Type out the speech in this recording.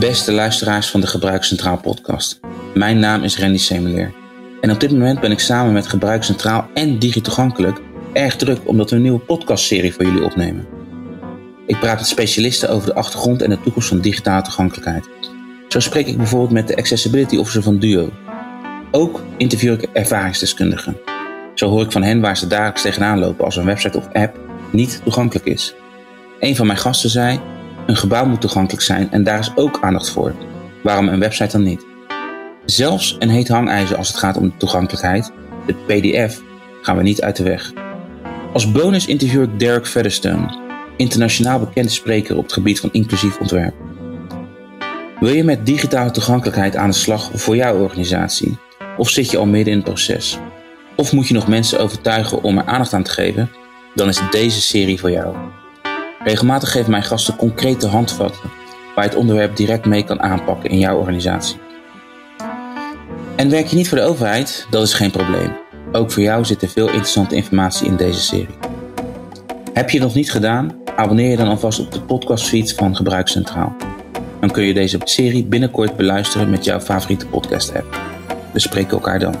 Beste luisteraars van de Gebruikscentraal podcast. Mijn naam is Randy Semeleer. En op dit moment ben ik samen met Gebruikscentraal en DigiToegankelijk erg druk omdat we een nieuwe podcastserie voor jullie opnemen. Ik praat met specialisten over de achtergrond en de toekomst van digitale toegankelijkheid. Zo spreek ik bijvoorbeeld met de Accessibility Officer van Duo. Ook interview ik ervaringsdeskundigen. Zo hoor ik van hen waar ze dagelijks tegenaan lopen als een website of app niet toegankelijk is. Een van mijn gasten zei: Een gebouw moet toegankelijk zijn en daar is ook aandacht voor. Waarom een website dan niet? Zelfs een heet hangijzer als het gaat om de toegankelijkheid, de PDF, gaan we niet uit de weg. Als bonus interview ik Derek Featherstone, internationaal bekende spreker op het gebied van inclusief ontwerp. Wil je met digitale toegankelijkheid aan de slag voor jouw organisatie? Of zit je al midden in het proces? Of moet je nog mensen overtuigen om er aandacht aan te geven? Dan is deze serie voor jou. Regelmatig geven mijn gasten concrete handvatten waar je het onderwerp direct mee kan aanpakken in jouw organisatie. En werk je niet voor de overheid? Dat is geen probleem. Ook voor jou zit er veel interessante informatie in deze serie. Heb je het nog niet gedaan? Abonneer je dan alvast op de podcastfeed van Gebruikscentraal. Dan kun je deze serie binnenkort beluisteren met jouw favoriete podcast app. We spreken elkaar dan.